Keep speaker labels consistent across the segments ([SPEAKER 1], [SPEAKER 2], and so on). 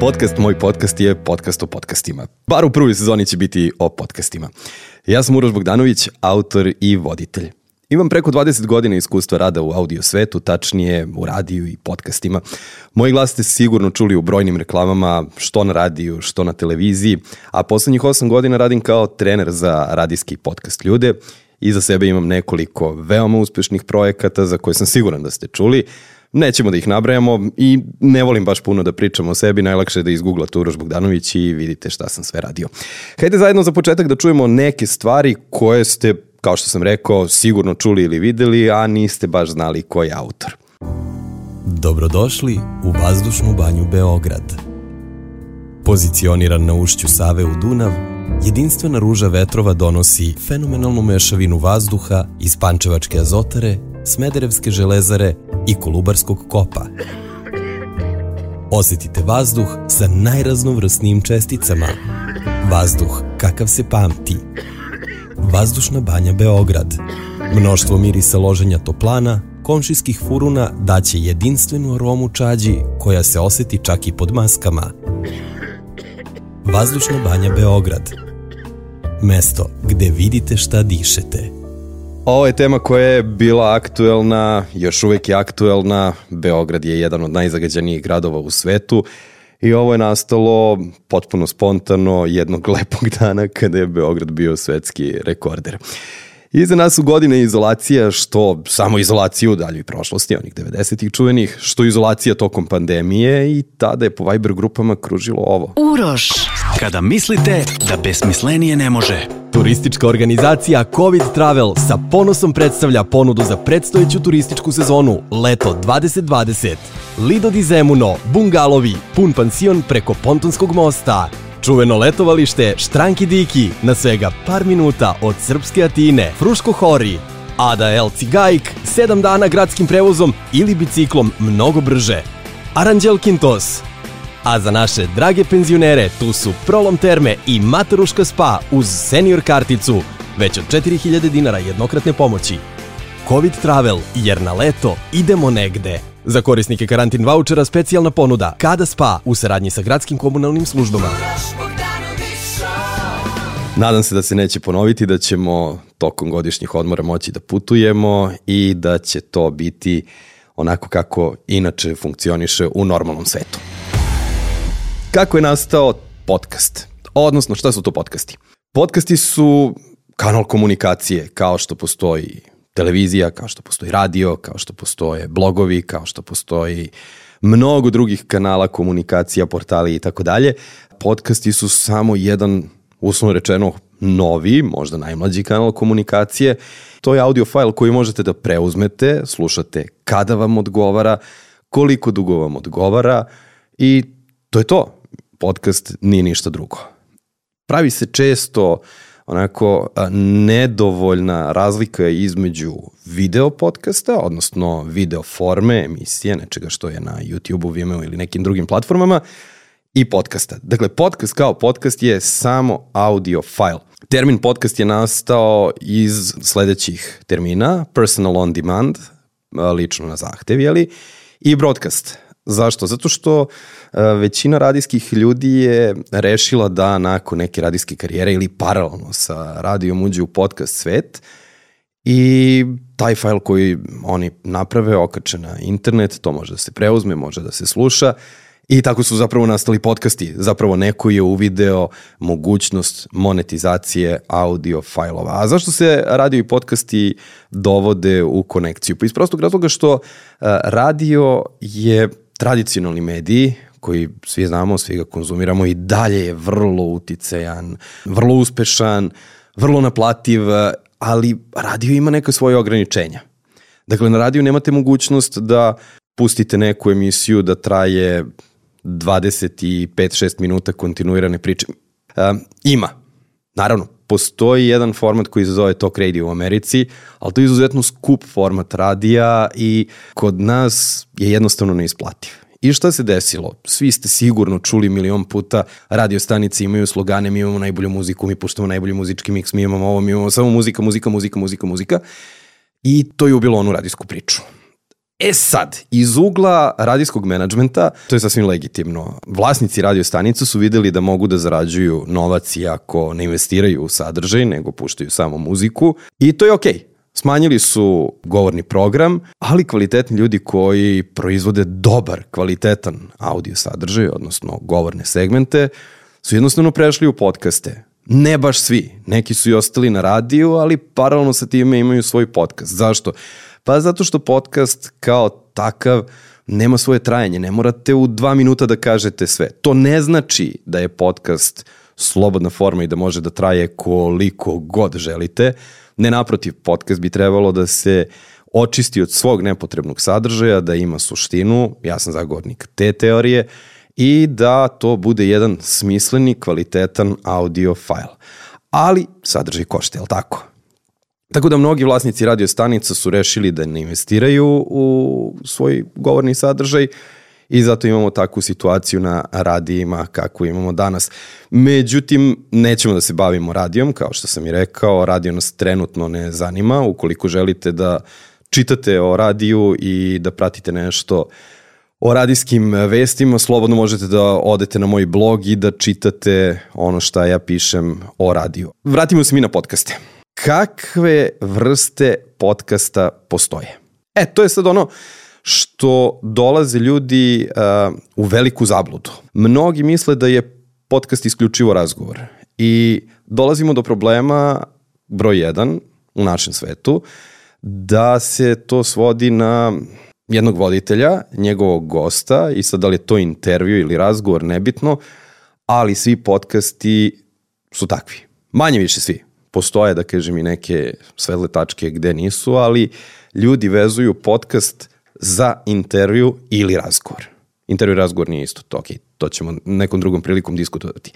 [SPEAKER 1] Podcast Moj podcast je podcast o podcastima. Bar u prvoj sezoni će biti o podcastima. Ja sam Uroš Bogdanović, autor i voditelj. Imam preko 20 godina iskustva rada u audio svetu, tačnije u radiju i podcastima. Moj glas ste sigurno čuli u brojnim reklamama, što na radiju, što na televiziji, a poslednjih 8 godina radim kao trener za radijski podcast ljude. Iza sebe imam nekoliko veoma uspešnih projekata za koje sam siguran da ste čuli. Nećemo da ih nabrajamo i ne volim baš puno da pričam o sebi, najlakše je da izgooglate Uroš Bogdanović i vidite šta sam sve radio. Hajde zajedno za početak da čujemo neke stvari koje ste, kao što sam rekao, sigurno čuli ili videli, a niste baš znali ko je autor.
[SPEAKER 2] Dobrodošli u vazdušnu banju Beograd. Pozicioniran na ušću Save u Dunav, jedinstvena ruža vetrova donosi fenomenalnu mešavinu vazduha iz Pančevačke azotare Smederevske železare i Kolubarskog kopa. Osetite vazduh sa najraznovrsnijim česticama. Vazduh kakav se pamti. Vazdušna banja Beograd. Mnoštvo mirisa loženja toplana, komšijskih furuna daće jedinstvenu aromu čađi koja se oseti čak i pod maskama. Vazdušna banja Beograd. Mesto gde vidite šta dišete.
[SPEAKER 1] Ovo je tema koja je bila aktuelna, još uvek je aktuelna. Beograd je jedan od najzagađanijih gradova u svetu i ovo je nastalo potpuno spontano jednog lepog dana kada je Beograd bio svetski rekorder. Iza nas su godine izolacija, što samo izolaciju u daljoj prošlosti, onih 90-ih čuvenih, što izolacija tokom pandemije i tada je po Viber grupama kružilo ovo.
[SPEAKER 3] Uroš. Kada mislite da besmislenije ne može.
[SPEAKER 2] Turistička organizacija Covid Travel sa ponosom predstavlja ponudu za predstojeću turističku sezonu Leto 2020. Lido di Zemuno, bungalovi, pun pansion preko Pontonskog mosta. Čuveno letovalište Štranki Diki na svega par minuta od Srpske Atine, Fruško Hori, Ada El Cigajk, 7 dana gradskim prevozom ili biciklom mnogo brže. Aranđel Kintos, A za naše drage penzionere tu su Prolom Terme i Mataruška Spa uz senior karticu, već od 4000 dinara jednokratne pomoći. Covid Travel, jer na leto idemo negde. Za korisnike karantin vouchera specijalna ponuda Kada Spa u saradnji sa gradskim komunalnim službama.
[SPEAKER 1] Nadam se da se neće ponoviti, da ćemo tokom godišnjih odmora moći da putujemo i da će to biti onako kako inače funkcioniše u normalnom svetu. Kako je nastao podcast? Odnosno, šta su to podcasti? Podcasti su kanal komunikacije, kao što postoji televizija, kao što postoji radio, kao što postoje blogovi, kao što postoji mnogo drugih kanala komunikacija, portali i tako dalje. Podcasti su samo jedan, uslovno rečeno, novi, možda najmlađi kanal komunikacije. To je audio file koji možete da preuzmete, slušate kada vam odgovara, koliko dugo vam odgovara i to je to podcast nije ništa drugo. Pravi se često onako nedovoljna razlika između video podcasta, odnosno video forme, emisije, nečega što je na YouTube-u, Vimeo ili nekim drugim platformama, i podcasta. Dakle, podcast kao podcast je samo audio file. Termin podcast je nastao iz sledećih termina, personal on demand, lično na zahtev, jeli, i broadcast, Zašto? Zato što e, većina radijskih ljudi je rešila da nakon neke radijske karijere ili paralelno sa radijom uđe u podcast svet i taj fajl koji oni naprave okače na internet, to može da se preuzme, može da se sluša i tako su zapravo nastali podcasti. Zapravo neko je uvideo mogućnost monetizacije audio fajlova. A zašto se radio i podcasti dovode u konekciju? Pa iz prostog razloga što e, radio je tradicionalni mediji, koji svi znamo, svi ga konzumiramo i dalje je vrlo uticajan, vrlo uspešan, vrlo naplativ, ali radio ima neke svoje ograničenja. Dakle, na radiju nemate mogućnost da pustite neku emisiju da traje 25-6 minuta kontinuirane priče. E, ima. Naravno, postoji jedan format koji se zove Talk Radio u Americi, ali to je izuzetno skup format radija i kod nas je jednostavno neisplativ. I šta se desilo? Svi ste sigurno čuli milion puta, radio stanice imaju slogane, mi imamo najbolju muziku, mi puštamo najbolji muzički miks, mi imamo ovo, mi imamo samo muzika, muzika, muzika, muzika, muzika. I to je ubilo onu radijsku priču. E sad, iz ugla radijskog menadžmenta, to je sasvim legitimno. Vlasnici radio stanica su videli da mogu da zarađuju novac iako ne investiraju u sadržaj, nego puštaju samo muziku i to je okej. Okay. Smanjili su govorni program, ali kvalitetni ljudi koji proizvode dobar, kvalitetan audio sadržaj, odnosno govorne segmente, su jednostavno prešli u podcaste. Ne baš svi. Neki su i ostali na radiju, ali paralelno sa time imaju svoj podcast. Zašto? Pa zato što podcast kao takav nema svoje trajanje. Ne morate u dva minuta da kažete sve. To ne znači da je podcast slobodna forma i da može da traje koliko god želite. Ne naprotiv, podcast bi trebalo da se očisti od svog nepotrebnog sadržaja, da ima suštinu, ja sam zagovornik te teorije, i da to bude jedan smisleni, kvalitetan audio file. Ali sadržaj košta, je li tako? Tako da mnogi vlasnici radio stanica su rešili da ne investiraju u svoj govorni sadržaj i zato imamo takvu situaciju na radijima kakvu imamo danas. Međutim, nećemo da se bavimo radijom, kao što sam i rekao, radio nas trenutno ne zanima. Ukoliko želite da čitate o radiju i da pratite nešto o radijskim vestima, slobodno možete da odete na moj blog i da čitate ono šta ja pišem o radiju. Vratimo se mi na podcaste kakve vrste podcasta postoje. E, to je sad ono što dolaze ljudi uh, u veliku zabludu. Mnogi misle da je podcast isključivo razgovor i dolazimo do problema broj jedan u našem svetu, da se to svodi na jednog voditelja, njegovog gosta i sad da li je to intervju ili razgovor, nebitno, ali svi podcasti su takvi. Manje više svi postoje, da kažem, i neke svetle tačke gde nisu, ali ljudi vezuju podcast za intervju ili razgovor. Intervju i razgovor nije isto, to, ok, to ćemo nekom drugom prilikom diskutovati.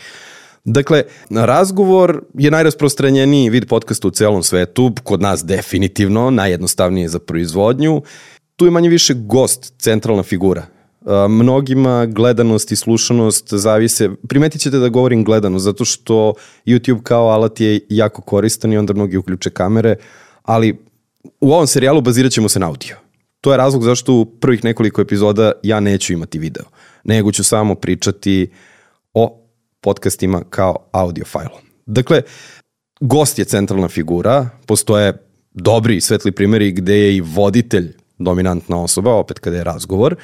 [SPEAKER 1] Dakle, razgovor je najrasprostranjeniji vid podcasta u celom svetu, kod nas definitivno, najjednostavnije za proizvodnju. Tu je manje više gost, centralna figura mnogima gledanost i slušanost zavise, primetit ćete da govorim gledano, zato što YouTube kao alat je jako koristan i onda mnogi uključe kamere, ali u ovom serijalu bazirat ćemo se na audio. To je razlog zašto u prvih nekoliko epizoda ja neću imati video, nego ću samo pričati o podcastima kao audio fajlu. Dakle, gost je centralna figura, postoje dobri i svetli primjeri gde je i voditelj dominantna osoba, opet kada je razgovor,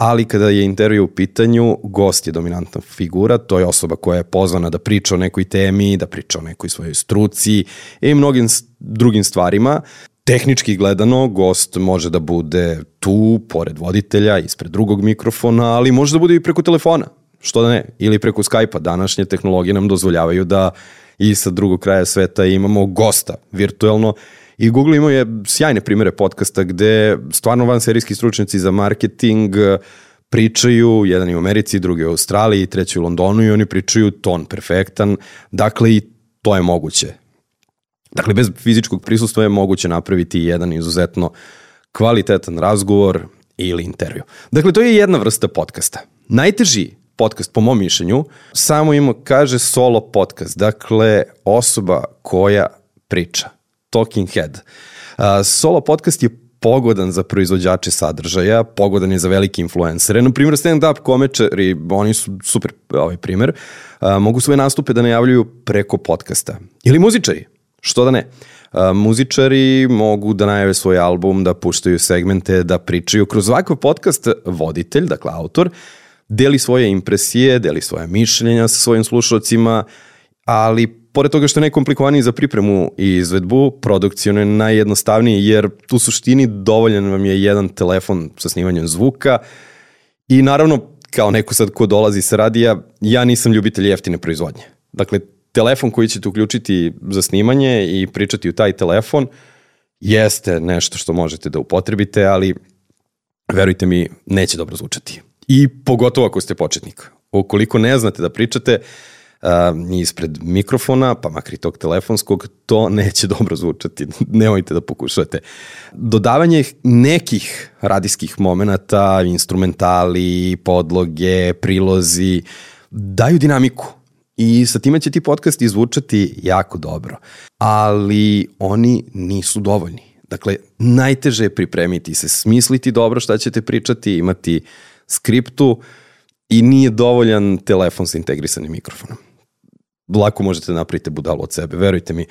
[SPEAKER 1] ali kada je intervju u pitanju, gost je dominantna figura, to je osoba koja je pozvana da priča o nekoj temi, da priča o nekoj svojoj struci i mnogim drugim stvarima. Tehnički gledano, gost može da bude tu, pored voditelja, ispred drugog mikrofona, ali može da bude i preko telefona, što da ne, ili preko Skype-a. Današnje tehnologije nam dozvoljavaju da i sa drugog kraja sveta imamo gosta virtuelno I Google imao je sjajne primere podcasta gde stvarno van serijski stručnjaci za marketing eh, pričaju, jedan je u Americi, drugi u Australiji, treći u Londonu i oni pričaju ton perfektan. Dakle, i to je moguće. Dakle, bez fizičkog prisustva je moguće napraviti jedan izuzetno kvalitetan razgovor ili intervju. Dakle, to je jedna vrsta podcasta. Najteži podcast, po mom mišljenju, samo ima, kaže solo podcast. Dakle, osoba koja priča Talking Head. Uh, solo podcast je pogodan za proizvođače sadržaja, pogodan je za velike influencere. Na primjer, stand-up komečari, oni su super ovaj primjer, uh, mogu svoje nastupe da najavljuju preko podcasta. Ili muzičari, što da ne. Uh, muzičari mogu da najave svoj album, da puštaju segmente, da pričaju. Kroz ovakav podcast voditelj, dakle autor, deli svoje impresije, deli svoje mišljenja sa svojim slušalcima, ali pored toga što je najkomplikovaniji za pripremu i izvedbu, produkcijno je najjednostavniji jer u suštini dovoljan vam je jedan telefon sa snimanjem zvuka i naravno kao neko sad ko dolazi sa radija, ja nisam ljubitelj jeftine proizvodnje. Dakle, telefon koji ćete uključiti za snimanje i pričati u taj telefon jeste nešto što možete da upotrebite, ali verujte mi, neće dobro zvučati. I pogotovo ako ste početnik. Ukoliko ne znate da pričate, uh, uh, ispred mikrofona, pa makar i tog telefonskog, to neće dobro zvučati. Nemojte da pokušate. Dodavanje nekih radijskih momenta, instrumentali, podloge, prilozi, daju dinamiku. I sa time će ti podcasti zvučati jako dobro. Ali oni nisu dovoljni. Dakle, najteže je pripremiti se, smisliti dobro šta ćete pričati, imati skriptu i nije dovoljan telefon sa integrisanim mikrofonom. Lako možete da napraviti budalu od sebe, verujte mi.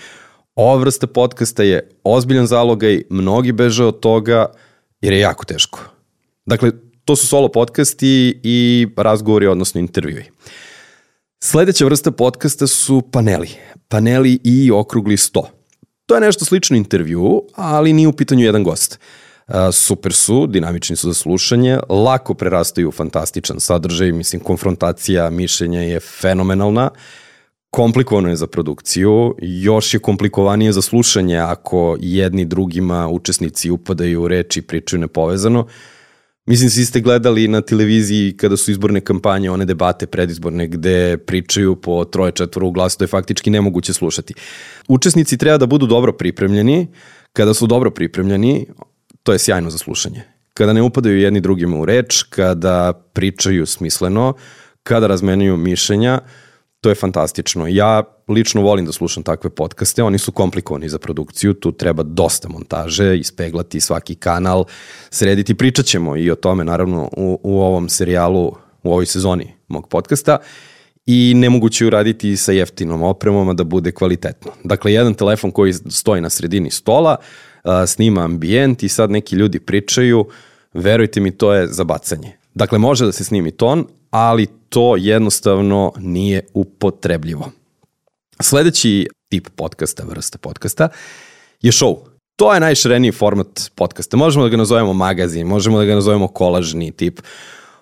[SPEAKER 1] Ova vrsta podcasta je ozbiljan zalogaj, mnogi beže od toga jer je jako teško. Dakle, to su solo podcasti i razgovori, odnosno intervjui. Sledeća vrsta podcasta su paneli. Paneli i okrugli sto. To je nešto slično intervju, ali nije u pitanju jedan gost. Super su, dinamični su za slušanje, lako prerastaju u fantastičan sadržaj, mislim, konfrontacija mišljenja je fenomenalna, komplikovano je za produkciju, još je komplikovanije za slušanje ako jedni drugima učesnici upadaju u reči i pričaju nepovezano. Mislim, svi ste gledali na televiziji kada su izborne kampanje, one debate predizborne gde pričaju po troje četvoro u glasu, to je faktički nemoguće slušati. Učesnici treba da budu dobro pripremljeni, kada su dobro pripremljeni, to je sjajno za slušanje. Kada ne upadaju jedni drugima u reč, kada pričaju smisleno, kada razmenjuju mišljenja, to je fantastično. Ja lično volim da slušam takve podcaste, oni su komplikovani za produkciju, tu treba dosta montaže, ispeglati svaki kanal, srediti, pričat ćemo i o tome naravno u, u ovom serijalu, u ovoj sezoni mog podcasta i nemoguće uraditi sa jeftinom opremom, da bude kvalitetno. Dakle, jedan telefon koji stoji na sredini stola, snima ambijent i sad neki ljudi pričaju, verujte mi, to je za bacanje. Dakle, može da se snimi ton, ali to jednostavno nije upotrebljivo. Sledeći tip podcasta, vrsta podcasta, je show. To je najšireniji format podcasta. Možemo da ga nazovemo magazin, možemo da ga nazovemo kolažni tip.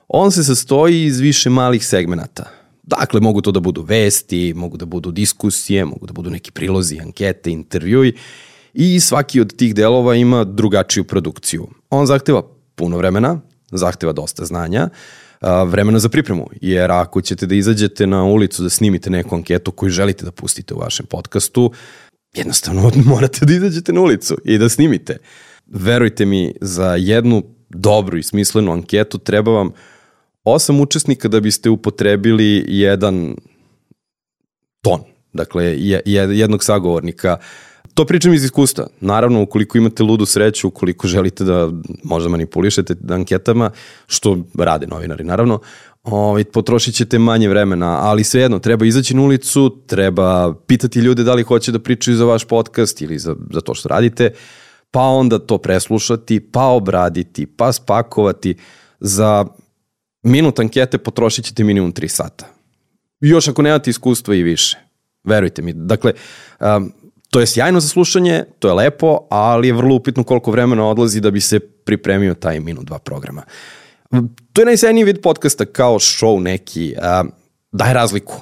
[SPEAKER 1] On se sastoji iz više malih segmenata. Dakle, mogu to da budu vesti, mogu da budu diskusije, mogu da budu neki prilozi, ankete, intervjui i svaki od tih delova ima drugačiju produkciju. On zahteva puno vremena, zahteva dosta znanja, vremena za pripremu, jer ako ćete da izađete na ulicu da snimite neku anketu koju želite da pustite u vašem podcastu, jednostavno morate da izađete na ulicu i da snimite. Verujte mi, za jednu dobru i smislenu anketu treba vam osam učesnika da biste upotrebili jedan ton, dakle jednog sagovornika To pričam iz iskustva. Naravno, ukoliko imate ludu sreću, ukoliko želite da možda manipulišete anketama, što rade novinari, naravno, ovaj, potrošit ćete manje vremena, ali svejedno, treba izaći na ulicu, treba pitati ljude da li hoće da pričaju za vaš podcast ili za, za to što radite, pa onda to preslušati, pa obraditi, pa spakovati. Za minut ankete potrošit ćete minimum 3 sata. Još ako nemate iskustva i više. Verujte mi. Dakle, um, To je sjajno za slušanje, to je lepo, ali je vrlo upitno koliko vremena odlazi da bi se pripremio taj minut dva programa. To je najsjajniji vid podcasta kao show neki, a, daje razliku.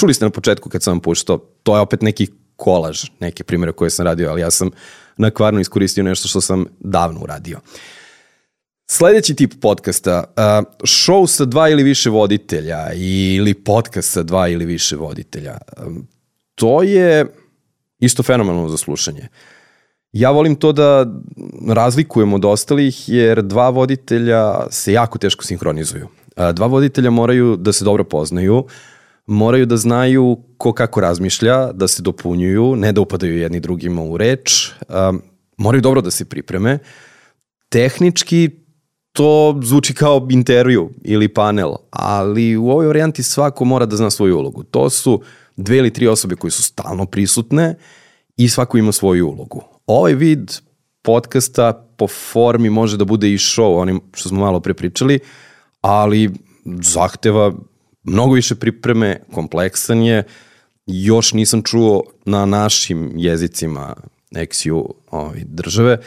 [SPEAKER 1] Čuli ste na početku kad sam vam puštao, to je opet neki kolaž, neke primere koje sam radio, ali ja sam na kvarno iskoristio nešto što sam davno uradio. Sledeći tip podcasta, show sa dva ili više voditelja ili podcast sa dva ili više voditelja. To je isto fenomenalno za slušanje. Ja volim to da razlikujem od ostalih jer dva voditelja se jako teško sinhronizuju. Dva voditelja moraju da se dobro poznaju, moraju da znaju ko kako razmišlja, da se dopunjuju, ne da upadaju jedni drugima u reč, moraju dobro da se pripreme. Tehnički to zvuči kao intervju ili panel, ali u ovoj varijanti svako mora da zna svoju ulogu. To su dve ili tri osobe koje su stalno prisutne i svako ima svoju ulogu. Ovaj vid podcasta po formi može da bude i show, onim što smo malo prepričali, ali zahteva mnogo više pripreme, kompleksan je, još nisam čuo na našim jezicima XU ovaj, države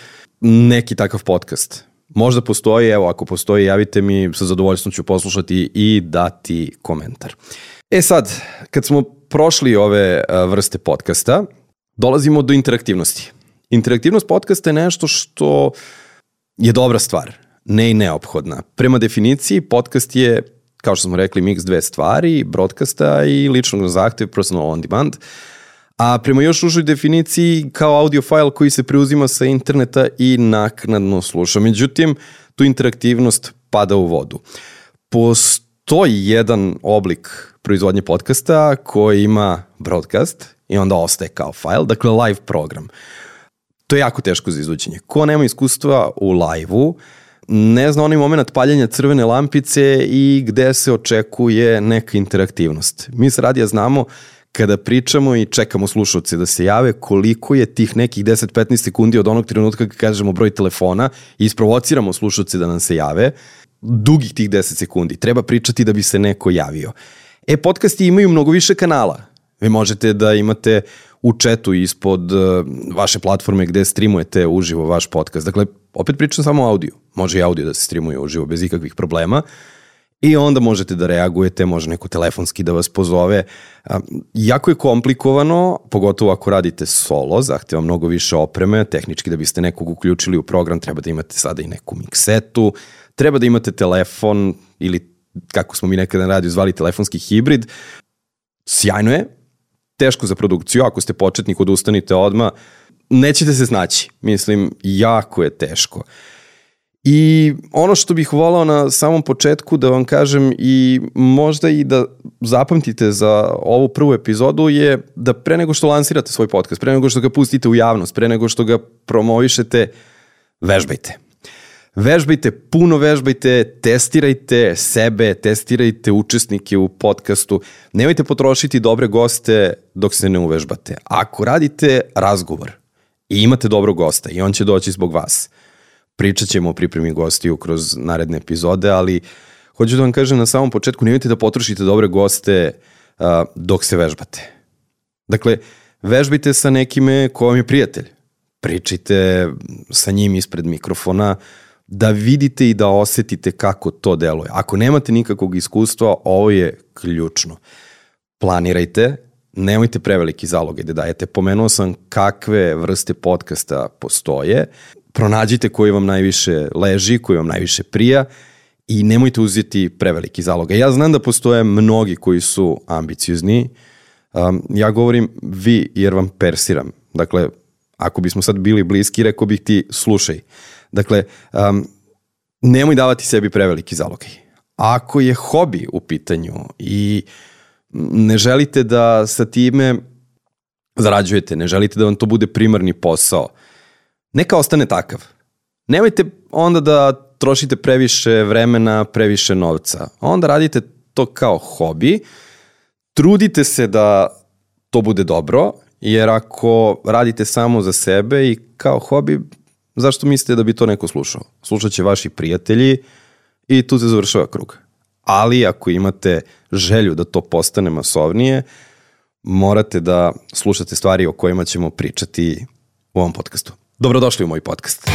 [SPEAKER 1] neki takav podcast. Možda postoji, evo ako postoji javite mi, sa zadovoljstvom ću poslušati i dati komentar. E sad, kad smo prošli ove vrste podcasta, dolazimo do interaktivnosti. Interaktivnost podcasta je nešto što je dobra stvar, ne i neophodna. Prema definiciji, podcast je, kao što smo rekli, miks dve stvari, broadcasta i ličnog zahteva, personal on demand, a prema još užoj definiciji kao audio file koji se preuzima sa interneta i naknadno sluša. Međutim, tu interaktivnost pada u vodu. Postoji jedan oblik proizvodnje podcasta koji ima broadcast i onda ostaje kao file, dakle live program. To je jako teško za izvođenje. Ko nema iskustva u live-u, ne zna onaj moment paljenja crvene lampice i gde se očekuje neka interaktivnost. Mi s radija znamo kada pričamo i čekamo slušalce da se jave, koliko je tih nekih 10-15 sekundi od onog trenutka kada kažemo broj telefona i isprovociramo slušalce da nam se jave, dugih tih 10 sekundi. Treba pričati da bi se neko javio. E, podcasti imaju mnogo više kanala. Vi možete da imate u četu ispod uh, vaše platforme gde streamujete uživo vaš podcast. Dakle, opet pričam samo o audio. Može i audio da se streamuje uživo bez ikakvih problema. I onda možete da reagujete, može neko telefonski da vas pozove. Jako je komplikovano, pogotovo ako radite solo, zahteva mnogo više opreme, tehnički da biste nekog uključili u program treba da imate sada i neku miksetu, treba da imate telefon ili kako smo mi nekada na radiju zvali telefonski hibrid. Sjajno je, teško za produkciju, ako ste početnik, odustanite odma, nećete se znaći. Mislim, jako je teško. I ono što bih volao na samom početku da vam kažem i možda i da zapamtite za ovu prvu epizodu je da pre nego što lansirate svoj podcast, pre nego što ga pustite u javnost, pre nego što ga promovišete, vežbajte. Vežbajte, puno vežbajte, testirajte sebe, testirajte učesnike u podcastu. Nemojte potrošiti dobre goste dok se ne uvežbate. Ako radite razgovor i imate dobrog gosta i on će doći zbog vas, pričat ćemo o pripremi gostiju kroz naredne epizode, ali hoću da vam kažem na samom početku, nemojte da potrošite dobre goste uh, dok se vežbate. Dakle, vežbajte sa nekime ko vam je prijatelj. Pričajte sa njim ispred mikrofona, da vidite i da osetite kako to deluje. Ako nemate nikakvog iskustva, ovo je ključno. Planirajte, nemojte preveliki zaloge da dajete. Pomenuo sam kakve vrste podcasta postoje. Pronađite koji vam najviše leži, koji vam najviše prija i nemojte uzeti preveliki zaloga. Ja znam da postoje mnogi koji su ambiciozni. Um, ja govorim vi jer vam persiram. Dakle, ako bismo sad bili bliski, rekao bih ti slušaj. Dakle, um, nemoj davati sebi preveliki zalogaj. Ako je hobi u pitanju i ne želite da sa time zarađujete, ne želite da vam to bude primarni posao, neka ostane takav. Nemojte onda da trošite previše vremena, previše novca. Onda radite to kao hobi, trudite se da to bude dobro, jer ako radite samo za sebe i kao hobi, zašto mislite da bi to neko slušao? Slušat će vaši prijatelji i tu se završava krug. Ali ako imate želju da to postane masovnije, morate da slušate stvari o kojima ćemo pričati u ovom podcastu. Dobrodošli u moj podcast.